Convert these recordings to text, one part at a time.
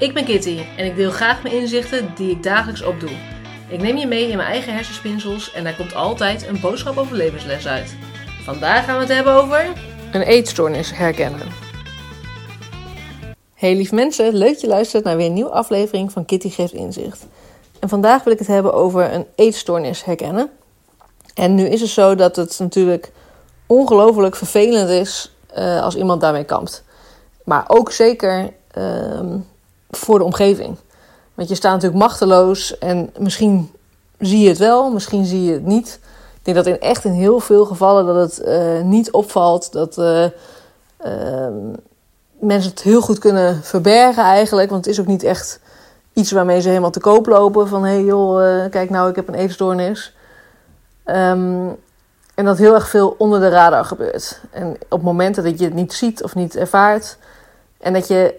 Ik ben Kitty en ik deel graag mijn inzichten die ik dagelijks opdoe. Ik neem je mee in mijn eigen hersenspinsels en daar komt altijd een boodschap over levensles uit. Vandaag gaan we het hebben over een eetstoornis herkennen. Hey lief mensen, leuk dat je luistert naar weer een nieuwe aflevering van Kitty Geeft Inzicht. En vandaag wil ik het hebben over een eetstoornis herkennen. En nu is het zo dat het natuurlijk ongelooflijk vervelend is uh, als iemand daarmee kampt. Maar ook zeker uh, voor de omgeving. Want je staat natuurlijk machteloos en misschien zie je het wel, misschien zie je het niet. Ik denk dat in echt in heel veel gevallen dat het uh, niet opvalt, dat uh, mensen het heel goed kunnen verbergen eigenlijk. Want het is ook niet echt iets waarmee ze helemaal te koop lopen. Van hé hey joh, kijk nou, ik heb een eetstoornis. Um, en dat heel erg veel onder de radar gebeurt. En op momenten dat je het niet ziet of niet ervaart. En dat je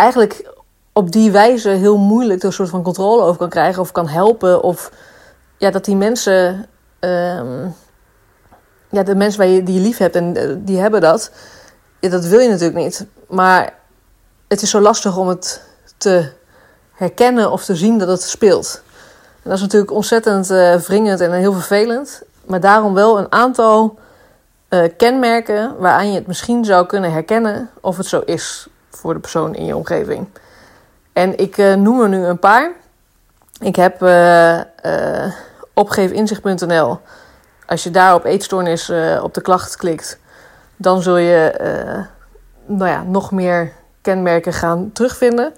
eigenlijk op die wijze heel moeilijk een soort van controle over kan krijgen. Of kan helpen. Of ja, dat die mensen. Um, ja, de mensen waar je, die je lief hebt en uh, die hebben dat. Dat wil je natuurlijk niet. Maar het is zo lastig om het te herkennen of te zien dat het speelt. En dat is natuurlijk ontzettend uh, wringend en heel vervelend maar daarom wel een aantal uh, kenmerken waaraan je het misschien zou kunnen herkennen of het zo is voor de persoon in je omgeving. En ik uh, noem er nu een paar. Ik heb uh, opgeefinzicht.nl. Als je daar op eetstoornis op de klacht klikt, dan zul je nou ja, nog meer kenmerken gaan terugvinden.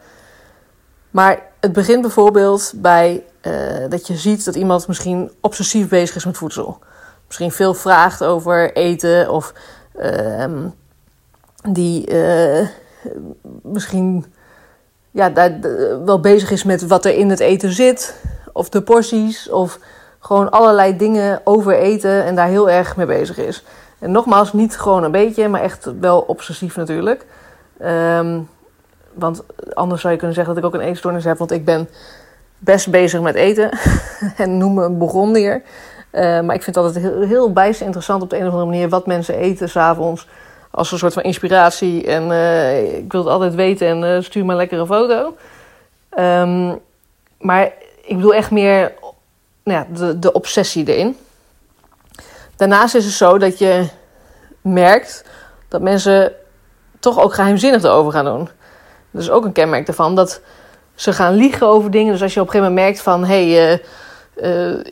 Maar het begint bijvoorbeeld bij uh, dat je ziet dat iemand misschien obsessief bezig is met voedsel. Misschien veel vraagt over eten of uh, die uh, misschien ja, daar wel bezig is met wat er in het eten zit. Of de porties of gewoon allerlei dingen over eten en daar heel erg mee bezig is. En nogmaals, niet gewoon een beetje, maar echt wel obsessief natuurlijk. Um, want anders zou je kunnen zeggen dat ik ook een eetstoornis heb, want ik ben best bezig met eten. en noem me een begonnier. Uh, maar ik vind het altijd heel, heel bijst interessant op de een of andere manier wat mensen eten s'avonds. Als een soort van inspiratie. En uh, ik wil het altijd weten en uh, stuur maar lekker een foto. Um, maar ik bedoel echt meer nou ja, de, de obsessie erin. Daarnaast is het zo dat je merkt dat mensen toch ook geheimzinnig erover gaan doen. Dat is ook een kenmerk daarvan. Dat ze gaan liegen over dingen. Dus als je op een gegeven moment merkt van... hé, hey, uh,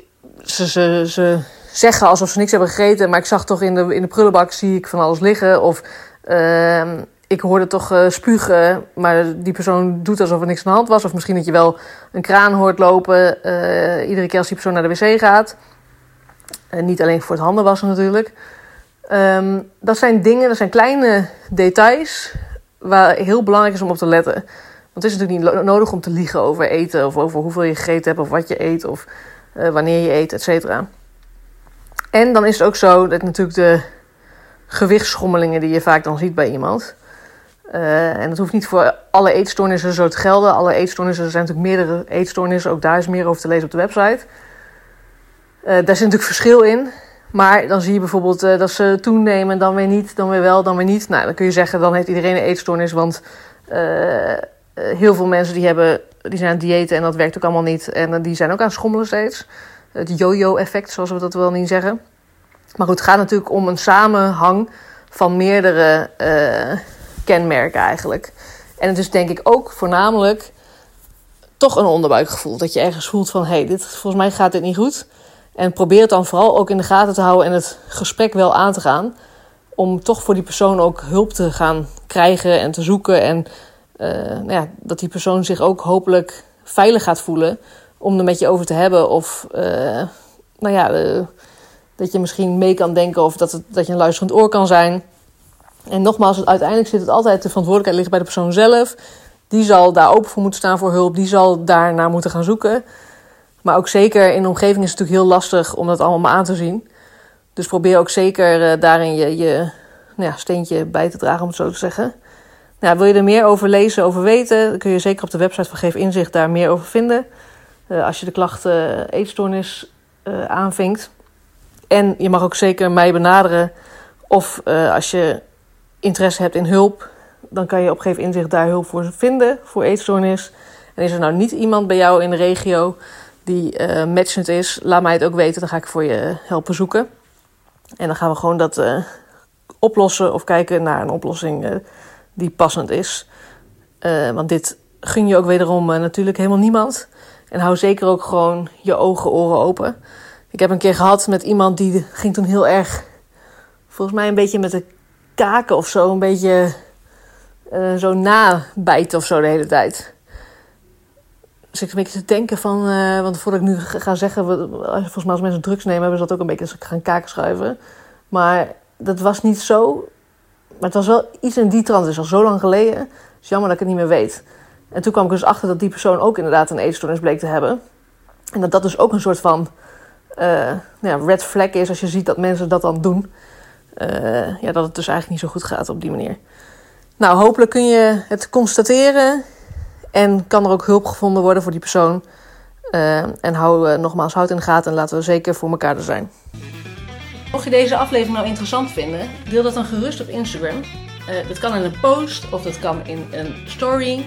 ze, ze, ze zeggen alsof ze niks hebben gegeten... maar ik zag toch in de, in de prullenbak zie ik van alles liggen. Of uh, ik hoorde toch uh, spugen, maar die persoon doet alsof er niks aan de hand was. Of misschien dat je wel een kraan hoort lopen... Uh, iedere keer als die persoon naar de wc gaat. Niet alleen voor het handen wassen natuurlijk... Um, dat zijn dingen, dat zijn kleine details waar heel belangrijk is om op te letten. Want het is natuurlijk niet nodig om te liegen over eten of over hoeveel je gegeten hebt of wat je eet of uh, wanneer je eet, et cetera. En dan is het ook zo dat natuurlijk de gewichtsschommelingen die je vaak dan ziet bij iemand. Uh, en dat hoeft niet voor alle eetstoornissen zo te gelden. Alle eetstoornissen, er zijn natuurlijk meerdere eetstoornissen. Ook daar is meer over te lezen op de website. Uh, daar zit natuurlijk verschil in. Maar dan zie je bijvoorbeeld uh, dat ze toenemen, dan weer niet, dan weer wel, dan weer niet. Nou, dan kun je zeggen, dan heeft iedereen een eetstoornis. Want heel veel mensen die, hebben, die zijn aan het diëten en dat werkt ook allemaal niet. En die zijn ook aan het schommelen steeds. Het yo-yo-effect, zoals we dat wel niet zeggen. Maar goed, het gaat natuurlijk om een samenhang van meerdere uh, kenmerken eigenlijk. En het is denk ik ook voornamelijk toch een onderbuikgevoel. Dat je ergens voelt van, hé, hey, dit, volgens mij gaat dit niet goed. En probeer het dan vooral ook in de gaten te houden en het gesprek wel aan te gaan. Om toch voor die persoon ook hulp te gaan krijgen en te zoeken. En uh, nou ja, dat die persoon zich ook hopelijk veilig gaat voelen om er met je over te hebben. Of uh, nou ja, uh, dat je misschien mee kan denken of dat, het, dat je een luisterend oor kan zijn. En nogmaals, uiteindelijk zit het altijd de verantwoordelijkheid ligt bij de persoon zelf. Die zal daar open voor moeten staan voor hulp. Die zal daar naar moeten gaan zoeken. Maar ook zeker in de omgeving is het natuurlijk heel lastig om dat allemaal maar aan te zien. Dus probeer ook zeker uh, daarin je, je nou ja, steentje bij te dragen, om het zo te zeggen. Nou, wil je er meer over lezen, over weten, dan kun je zeker op de website van Geef Inzicht daar meer over vinden. Uh, als je de klacht uh, eetstoornis uh, aanvinkt. En je mag ook zeker mij benaderen. Of als je interesse hebt in hulp, dan kan je op Geef Inzicht daar hulp voor vinden voor eetstoornis. En is er nou niet iemand bij jou in de regio die uh, matchend is, laat mij het ook weten. Dan ga ik voor je helpen zoeken. En dan gaan we gewoon dat oplossen of kijken naar een oplossing die passend is. want dit gun je ook wederom natuurlijk helemaal niemand. En hou zeker ook gewoon je ogen, oren open. Ik heb een keer gehad met iemand die ging toen heel erg, volgens mij een beetje met de kaken of zo, een beetje uh, zo nabijten of zo de hele tijd. Dus ik een beetje te denken van, uh, want voordat ik nu ga zeggen, volgens mij als mensen drugs nemen, hebben ze dat ook een beetje gaan kaken schuiven. Maar dat was niet zo. Maar het was wel iets in die trant. Is al zo lang geleden. Het is jammer dat ik het niet meer weet. En toen kwam ik dus achter dat die persoon ook inderdaad een eetstoornis bleek te hebben. En dat dat dus ook een soort van uh, ja, red flag is als je ziet dat mensen dat dan doen. Uh, ja, dat het dus eigenlijk niet zo goed gaat op die manier. Nou, hopelijk kun je het constateren en kan er ook hulp gevonden worden voor die persoon. Uh, en hou nogmaals, houd in de gaten en laten we zeker voor elkaar er zijn. Mocht je deze aflevering nou interessant vinden, deel dat dan gerust op Instagram. Dat kan in een post of dat kan in een story.